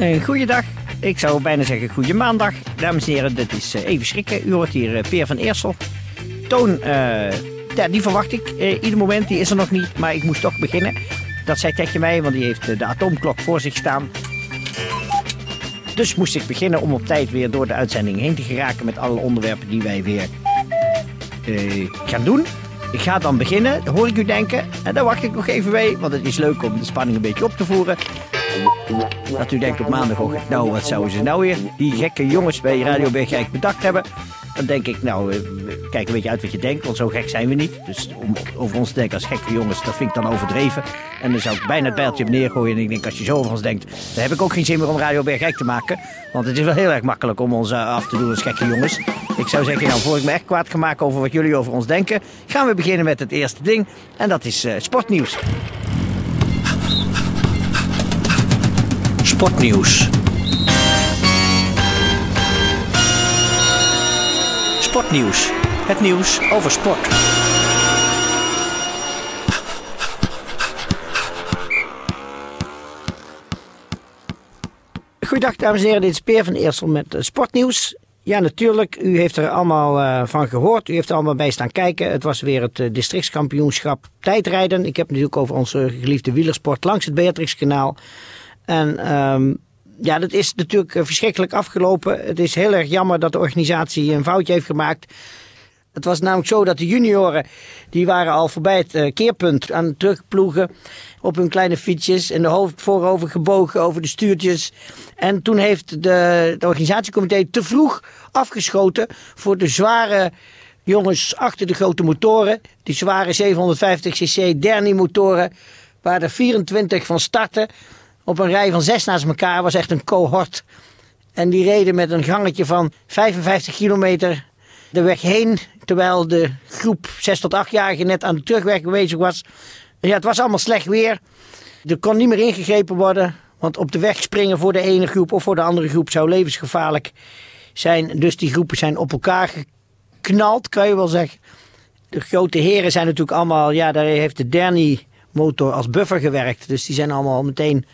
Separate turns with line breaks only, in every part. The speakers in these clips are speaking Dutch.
Goeiedag. Ik zou bijna zeggen goede maandag. Dames en heren, dit is uh, even schrikken. U hoort hier uh, Peer van Eersel. Toon, ja, die verwacht ik ieder moment. Die is er nog niet, maar ik moest toch beginnen. Dat zei Tetje mij, want die heeft de atoomklok voor zich staan. Dus moest ik beginnen om op tijd weer door de uitzending heen te geraken met alle onderwerpen die wij weer gaan doen. Ik ga dan beginnen, hoor ik u denken. En dan wacht ik nog even mee, want het is leuk om de spanning een beetje op te voeren. Dat u denkt op maandagochtend, nou wat zouden ze nou weer, die gekke jongens bij Radio Bergijk bedacht hebben. Dan denk ik, nou, eh, kijk een beetje uit wat je denkt, want zo gek zijn we niet. Dus om over ons te denken als gekke jongens, dat vind ik dan overdreven. En dan zou ik bijna het bijltje op neergooien. En ik denk, als je zo over ons denkt, dan heb ik ook geen zin meer om Radio Bergijk te maken. Want het is wel heel erg makkelijk om ons eh, af te doen als gekke jongens. Ik zou zeggen, nou, voor ik me echt kwaad ga maken over wat jullie over ons denken, gaan we beginnen met het eerste ding. En dat is uh, sportnieuws.
Sportnieuws. Sportnieuws. Het nieuws over sport.
Goedendag dames en heren, dit is Peer van Eersel met uh, Sportnieuws. Ja, natuurlijk. U heeft er allemaal uh, van gehoord. U heeft er allemaal bij staan kijken. Het was weer het uh, districtskampioenschap tijdrijden. Ik heb natuurlijk over onze geliefde wielersport langs het Beatrixkanaal. En um, ja, dat is natuurlijk verschrikkelijk afgelopen. Het is heel erg jammer dat de organisatie een foutje heeft gemaakt. Het was namelijk zo dat de junioren, die waren al voorbij het uh, keerpunt aan het terugploegen op hun kleine fietsjes en de hoofd voorover gebogen over de stuurtjes. En toen heeft de, de organisatiecomité te vroeg afgeschoten voor de zware jongens achter de grote motoren. Die zware 750cc Derny motoren, waar er 24 van starten op een rij van zes naast elkaar. was echt een cohort. En die reden met een gangetje van 55 kilometer de weg heen. Terwijl de groep 6 tot 8-jarigen net aan de terugweg bezig was. Ja, het was allemaal slecht weer. Er kon niet meer ingegrepen worden. Want op de weg springen voor de ene groep of voor de andere groep zou levensgevaarlijk zijn. Dus die groepen zijn op elkaar geknald, kan je wel zeggen. De grote heren zijn natuurlijk allemaal, ja, daar heeft de Derny motor als buffer gewerkt. Dus die zijn allemaal meteen,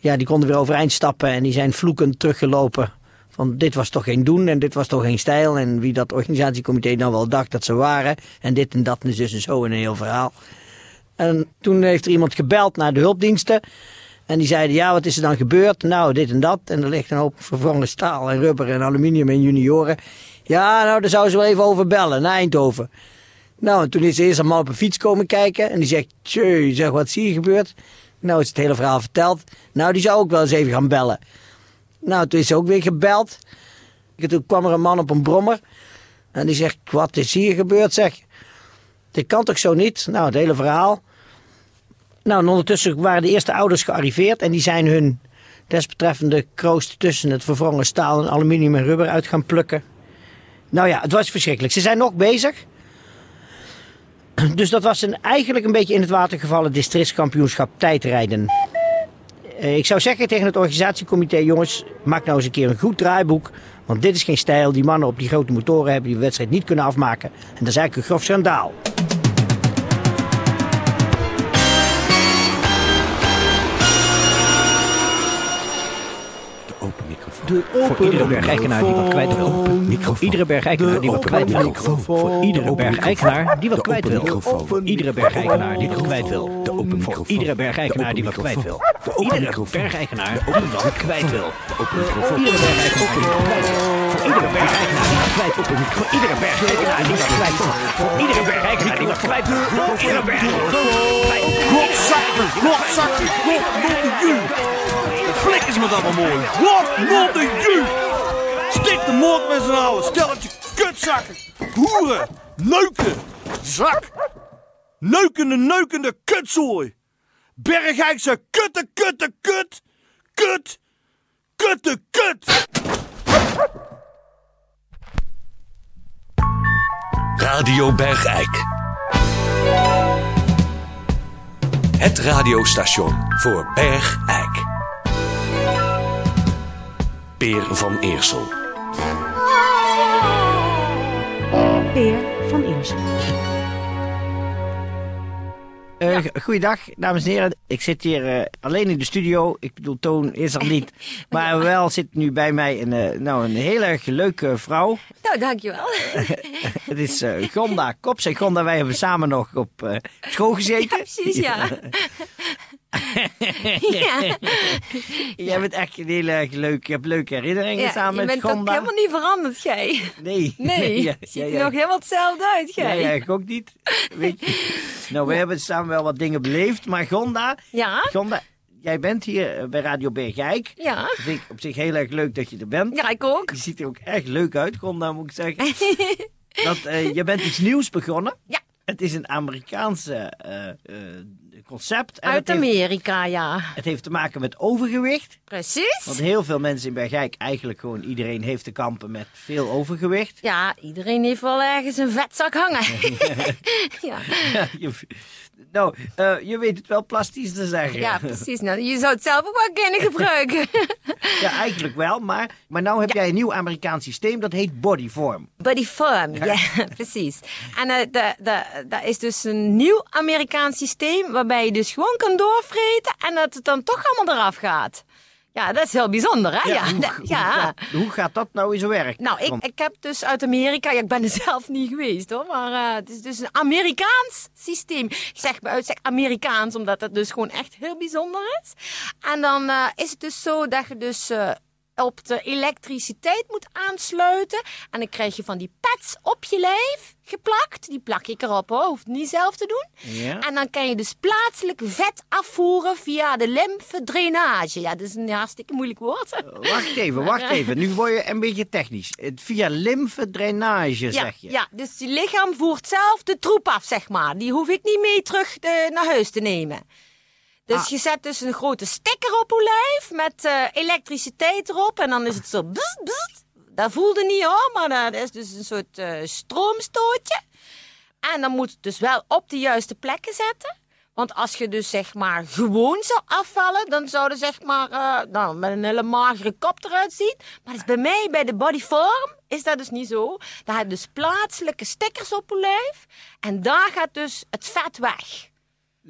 ja, die konden weer overeind stappen en die zijn vloekend teruggelopen. Van dit was toch geen doen en dit was toch geen stijl. En wie dat organisatiecomité dan wel dacht dat ze waren. En dit en dat en dus en zo in een heel verhaal. En toen heeft er iemand gebeld naar de hulpdiensten. En die zeiden, ja, wat is er dan gebeurd? Nou, dit en dat. En er ligt een hoop vervangen staal en rubber en aluminium en junioren. Ja, nou, daar zouden ze wel even over bellen, naar Eindhoven. Nou, en toen is eerst een man op een fiets komen kijken. En die zegt, tjee, zeg, wat zie je gebeurd? Nou, is het hele verhaal verteld. Nou, die zou ook wel eens even gaan bellen. Nou, toen is ze ook weer gebeld. Toen kwam er een man op een brommer. En die zegt, wat is hier gebeurd, zeg. Dit kan toch zo niet? Nou, het hele verhaal. Nou, en ondertussen waren de eerste ouders gearriveerd. En die zijn hun desbetreffende kroost tussen het verwrongen staal en aluminium en rubber uit gaan plukken. Nou ja, het was verschrikkelijk. Ze zijn nog bezig. Dus dat was een, eigenlijk een beetje in het water gevallen districtskampioenschap tijdrijden. Eh, ik zou zeggen tegen het organisatiecomité, jongens, maak nou eens een keer een goed draaiboek. Want dit is geen stijl. Die mannen op die grote motoren hebben die wedstrijd niet kunnen afmaken. En dat is eigenlijk een grof schandaal.
De
voor iedere bergijkenaar die wat kwijt wil. Voor iedere bergijkenaar die wat kwijt wil. Voor iedere bergijkenaar die wat kwijt wil. Voor iedere bergijkenaar die wat kwijt wil. Voor iedere bergijkenaar die wat kwijt wil. Voor iedere bergijkenaar die wat kwijt wil. Voor iedere bergijkenaar die wat kwijt wil. Voor iedere bergijkenaar die wat kwijt wil. Voor iedere bergijkenaar die wat kwijt wil. Voor iedere bergijkenaar die wat kwijt wil.
Godzakken, godzakken, Flik is me dat wel mooi. Wat not de ju! Stik de moord met z'n allen. Stelletje kutzakken. Hoeren. Neuken. Zak. Neukende, neukende kutzooi. Bergijkse kutte, kutte, kut. kut! Kutte kut!
Radio Bergijk. Het radiostation voor Bergijk. Peer van Eersel.
Peer van Eersel.
Eh, g- Goeiedag, dames en heren. Ik zit hier eh, alleen in de studio. Ik bedoel, Toon is er niet. Maar wel zit nu bij mij een, eh, nou, een heel erg leuke vrouw.
Nou, dankjewel.
Het is Gonda Kops. En Gonda, wij hebben samen nog op eh, school gezeten.
Precies, ja. ja.
Jij bent echt een heel erg leuk. Je hebt leuke herinneringen
ja
samen
je
met
bent ook
Gonda.
helemaal niet veranderd, jij.
Nee.
Nee,
ja,
ziet er nog helemaal hetzelfde uit, jij.
ja, ik ook niet. Weet je. Nou, we hebben samen wel wat dingen beleefd. Maar Gonda,
Ja?
Gonda jij bent hier eh, bij Radio Bergijk.
Ja.
Dat vind ik op zich heel erg leuk dat je er bent.
Ja, ik ook.
Je ziet er ook echt leuk uit, Gonda, moet ik zeggen. dat, eh, je bent iets nieuws begonnen.
Ja.
Het is een Amerikaanse eh, concept. En
Uit
heeft,
Amerika, ja.
het heeft te maken met overgewicht.
Precies.
Want heel veel mensen in Bergijk, eigenlijk gewoon iedereen heeft te kampen met veel overgewicht.
Ja, iedereen heeft wel ergens een vetzak hangen. ja.
Ja, je, nou, eh, je weet het wel plastisch te zeggen.
ja, precies. Nou, je zou het zelf ook wel kunnen gebruiken.
Ja, eigenlijk wel. Maar, maar nou heb jij een nieuw Amerikaans systeem, dat heet Bodyform.
Body firm, ja, precies. En eh, de, de, dat is dus een nieuw Amerikaans systeem waarbij je dus gewoon kan doorvreten en dat het dan toch allemaal eraf gaat. Ja, dat is heel bijzonder, hè? Ja,
hoe,
dat-
hoe
ja.
gaat, hoe gaat dat nou in zijn werk?
Nou, ik, ik heb dus uit Amerika, ja, ik ben er zelf niet geweest hoor, maar eh, het is dus een Amerikaans systeem. Ik zeg bij uitstek Amerikaans, omdat het dus gewoon echt heel bijzonder is. En dan eh, is het dus zo dat je dus op de elektriciteit moet aansluiten. En dan krijg je van die pads op je lijf geplakt. Die plak ik erop hoor, hoeft niet zelf te doen.
Ja.
En dan kan je dus plaatselijk vet afvoeren via de lymfedrainage. Ja, dat is een hartstikke moeilijk woord.
Wacht even, wacht even. Nu word je een beetje technisch. Het- Via lymfedrainage,
Ja,
zeg je.
ja, dus je lichaam voert zelf de troep af, zeg maar. Die hoef ik niet mee terug eh, naar huis te nemen. Dus
Ah.
je zet dus een grote stekker op je lijf met eh, elektriciteit erop. En dan is het zo. Dat voelde niet hoor, maar dat is dus een soort eh, stroomstootje. En dan moet het dus wel op de juiste plekken zetten. Want als je dus zeg maar gewoon zou afvallen, dan zou er zeg maar eh, nou, met een hele magere kop eruit zien. Maar dat is bij mij, bij de bodyform, is dat dus niet zo. Daar heb je dus plaatselijke stickers op je lijf. En daar gaat dus het vet weg.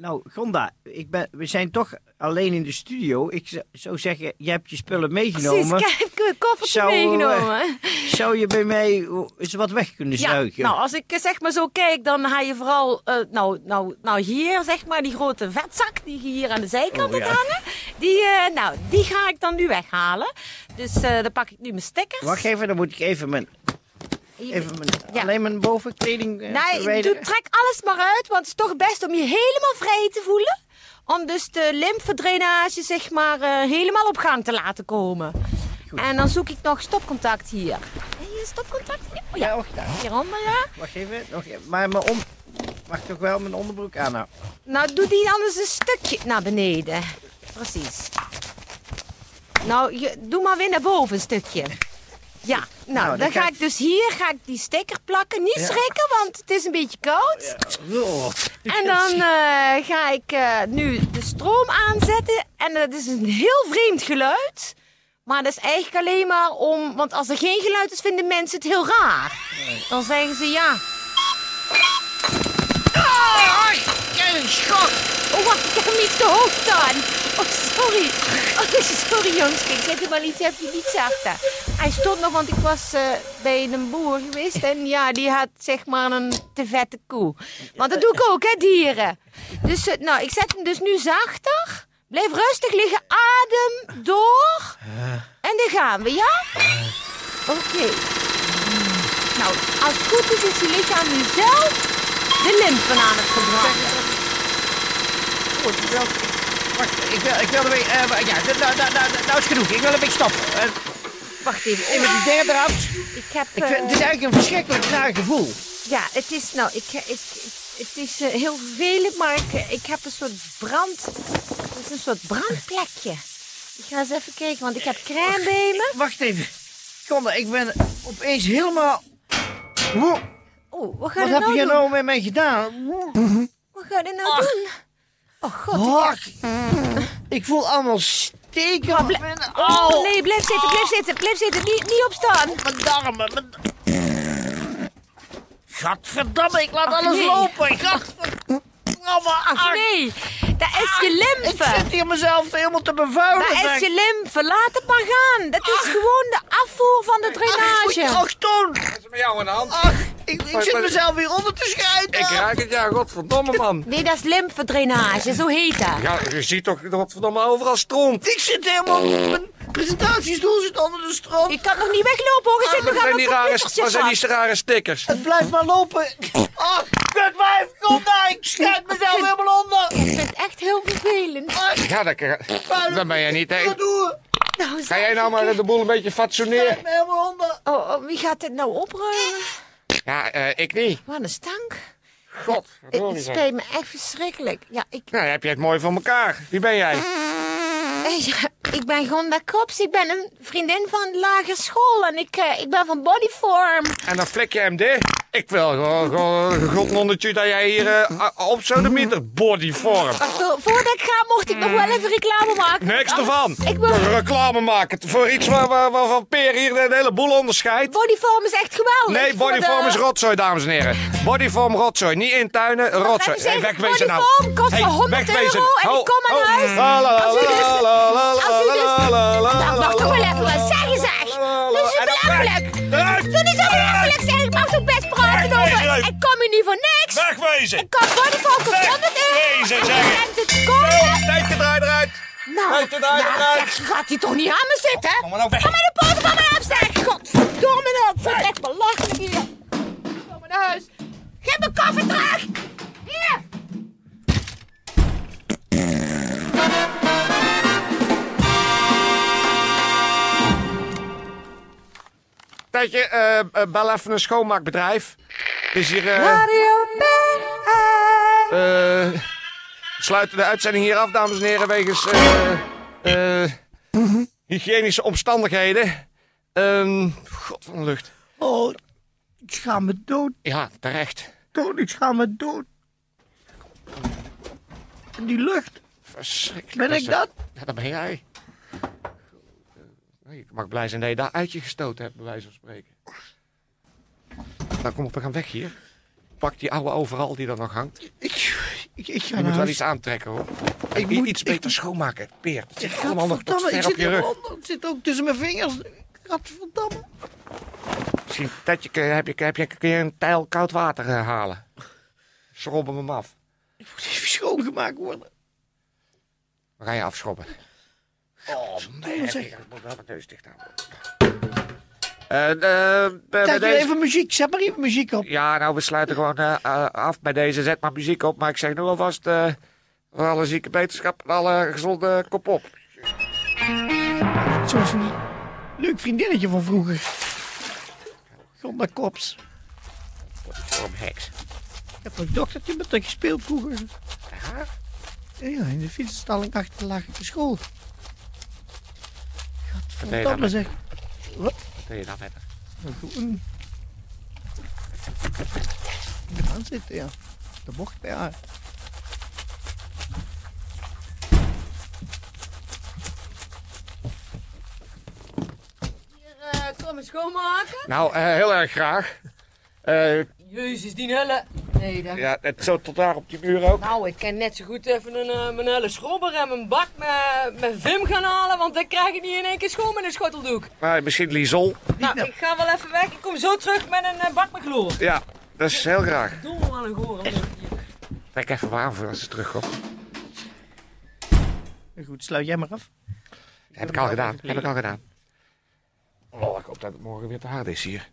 Nou, Gonda, ik ben, we zijn toch alleen in de studio. Ik zou- zeggen, je hebt je spullen meegenomen.
Precies, ik heb een koffertje
Zou, eh,
meegenomen.
Zou je bij mij eens wat weg kunnen
Ja,
zuigen?
nou, als ik eh, zeg maar zo kijk, dan ga je vooral, eh, nou, nou, nou hier zeg maar, die grote vetzak die je hier aan de zijkant
Oh,
hebt
ja.
hangen, die, nou, die ga ik dan nu weghalen. Dus eh, dan pak ik nu mijn stickers.
Wacht even, dan moet ik even mijn, even mijn,
Ja.
alleen mijn bovenkleding eh,
Nee, doe, trek alles maar uit, want het is toch best om je helemaal vrij te voelen. Om dus de lymfedrainage zeg maar eh, helemaal op gang te laten komen. En dan zoek ik nog stopcontact hier. Hier stopcontact hier? Oh
Ja,
ja,
daar.
hieronder ja.
wacht even. Nog even. Maar mijn om... Mag toch wel mijn onderbroek aan nou?
Nou, doe die anders een stukje naar beneden. Precies. Nou, je, doe maar weer naar boven een stukje. Ja, nou,
Nou,
dan,
dan
ga ik dus hier ga ik die stekker plakken. Niet
Ja.
schrikken, want het is een beetje koud.
Oh.
En dan eh, ga ik eh, nu de stroom aanzetten. En dat is een heel vreemd geluid. Maar dat is eigenlijk alleen maar om... Want als er geen geluid is, vinden mensen het heel raar. Dan zeggen ze ja. Ah, een schok. Oh, wacht, ik heb hem iets te hoog staan. Sorry. Oh, sorry, jongens. Ik zet hem wel iets even iets zachter. Hij stond nog, want ik was eh, bij een boer geweest. En ja, die had zeg maar een te vette koe. Want dat doe ik ook, hè, dieren. Dus, eh, nou, ik zet hem dus nu zachter. Blijf rustig liggen. Adem door. En dan gaan we, ja? Oké. Nou, als het goed is, is je lichaam nu zelf de lymfen aan het gebruiken.
Goed, wacht, ik wil, ik wil er weer, eh, ja, nou, nou, nou, nou, nou is genoeg. Ik wil een beetje stoppen. Eh,
Wacht even.
even die dingen eraf.
Ik heb...
Ik vind, het is
eh,
eigenlijk een verschrikkelijk raar gevoel.
Ja, het is, nou, ik, ik, ik- het is eh, heel vervelend, maar ik, ik heb een soort brand, het is een soort brandplekje. Ik ga eens even kijken, want ik heb crème bij me.
Wacht even. Gonda, ik ben opeens helemaal...
Oh, wat ga
wat
je
heb
nou
je
doen?
nou met mij gedaan?
Wat ga je nou doen? Oh god.
Ach, ik voel allemaal steken. op
Ble-
mijn-
oh nee, blijf zitten, blijf zitten, blijf zitten. Niet, niet opstaan.
Mijn darmen. Mijn... Gadverdamme, ik laat
Ach,
alles
nee.
lopen. Gadverdamme.
Ach nee, dat is je
Ik
lymfe.
zit hier mezelf helemaal te bevuilen.
Dat is je lymfe. Laat het maar gaan. Dat is gewoon de afvoer van de drainage.
Ach, Toon.
Wat is er met jou aan de hand?
Ach, ik, ik zit mezelf hier onder te schijten.
Ik raak het, ja, godverdomme man.
Nee, dat is lymfedrainage, zo heet dat.
Ja, je ziet toch dat verdomme overal stroomt.
Ik zit helemaal... Mijn presentatiestoel zit onder de stroom.
Ik kan nog niet weglopen hoor. Je zit
Wat
nog aan
zijn
mijn
die rare,
computertje
wat zijn die rare stickers?
Het blijft maar lopen. Ach, kutwijf, kom daar. Ik schijt mezelf helemaal onder.
Ik vind het echt heel vervelend.
Ach,
Ja, dat, dan ben je niet
doe
Nou,
Ga jij nou maar de boel een beetje fatsoeneren?
Schijt me helemaal onder.
Oh, oh, wie gaat dit nou opruimen?
Ja, eh, ik niet.
Wat een stank.
God,
Het het spijt me echt verschrikkelijk. Ja, ik,
Nou, heb je het mooi voor elkaar. Wie ben jij?
eh, ja, ik ben Gonda Kops. Ik ben een vriendin van de lagere school. En ik, eh, ik ben van Bodyform.
En dan flik je hem dicht. Ik wil gewoon, gewoon godnonnetje dat jij hier eh, op zo'n meter bodyform.
Vo- Voordat ik ga, mocht ik nog wel even reclame maken.
Niks ervan.
Ik wil...
Reclame maken voor iets waar, waar, waarvan Peer hier de hele boel onderscheidt.
Bodyform is echt geweldig.
Nee, bodyform
de-
is rotzooi, dames en heren. Bodyform rotzooi. Niet intuinen, rotzooi.
even zeggen,
wegwezen nou.
bodyform kost
Hey,
me 100
wegwezen.
euro en ik kom aan huis.
La, la,
Als u dus-
la, la, la,
als u dus- Hier niet voor niks.
Wegwezen.
Ik kan bodyform voor 100 euro.
Wegwezen,
En
zeg ik.
bent het komen.
Tijdje draai eruit.
Nou,
het het
nou,
uit.
zeg, gaat hij toch niet aan me zitten?
Kom maar nou weg.
Kom met de poten van me af, zeg. Godverdomme nou. Ik vind het echt belachelijk hier. Kom maar naar huis. Geef mijn koffer terug. Hier.
Tijdje, eh, bel even een schoonmaakbedrijf. Is hier... eh eh, we sluiten de uitzending hier af, dames en heren, wegens eh, eh, hygiënische omstandigheden. Ehm God van de lucht.
Oh, ik schaam me dood.
Ja, terecht.
Dood, ik schaam me dood. En die lucht,
Verschrikkelijk.
ben ik dat?
Ja, dat ben jij. Ik mag blij zijn dat je daar uit je gestoten hebt, bij wijze van spreken. Nou, kom op, we gaan weg hier. Pak die oude overal die er nog hangt. Je
Ik, ik, ik ga
moet
naar
wel iets aantrekken, hoor.
Ik moet-
iets
ik-
beter schoonmaken, Peer. Het zit allemaal nog tot ver op
zit
je
hier
rug.
Het zit ook tussen mijn vingers. Gadverdamme.
Misschien je- heb je, heb je, kun je een tijl koud water eh, halen. Schrobben hem af.
Ik moet even schoongemaakt worden.
We gaan je afschrobben. Oh, nee. Ik moet wel mijn neus dicht houden. Bij- bij
Kijk,
deze-
even muziek. Zet maar even muziek op.
Ja, nou, we sluiten gewoon eh, eh, af bij deze. Zet maar muziek op. Maar ik zeg nu alvast... eh voor alle zieke beterschap en alle gezonde kop op.
Zoals een leuk vriendinnetje van vroeger. Gonda Kops.
Voor een heks.
Ik heb een doktertje met haar gespeeld vroeger.
Ja?
Ja, in de fietsenstalling achter de lagere school.
Met,
zeg. Wat?
Je dan met haar?
Gewoon... Gaan zitten, ja. Dat mocht bij haar.
Hier, uh, kom eens schoonmaken.
Nou, eh, heel erg graag. Eh,
Jezus, die helle. Nee, dat...
ja, het zo tot daar op die muur ook.
Nou, ik kan net zo goed even een, eh, mijn hele schrobber en mijn bak met, met Vim gaan halen, want dan krijg je niet in één keer schoon met een schotteldoek.
Maar misschien Liesol.
Nou, ik ga wel even weg. Ik kom zo terug met een eh, bak met chloor.
Ja, dat is heel graag.
Doe me wel een goor.
Trek even warm voor als ze terugkomt.
Goed, sluit jij maar af.
Heb ik al gedaan. Heb ik al gedaan. Oh, ik hoop dat het morgen weer te hard is hier.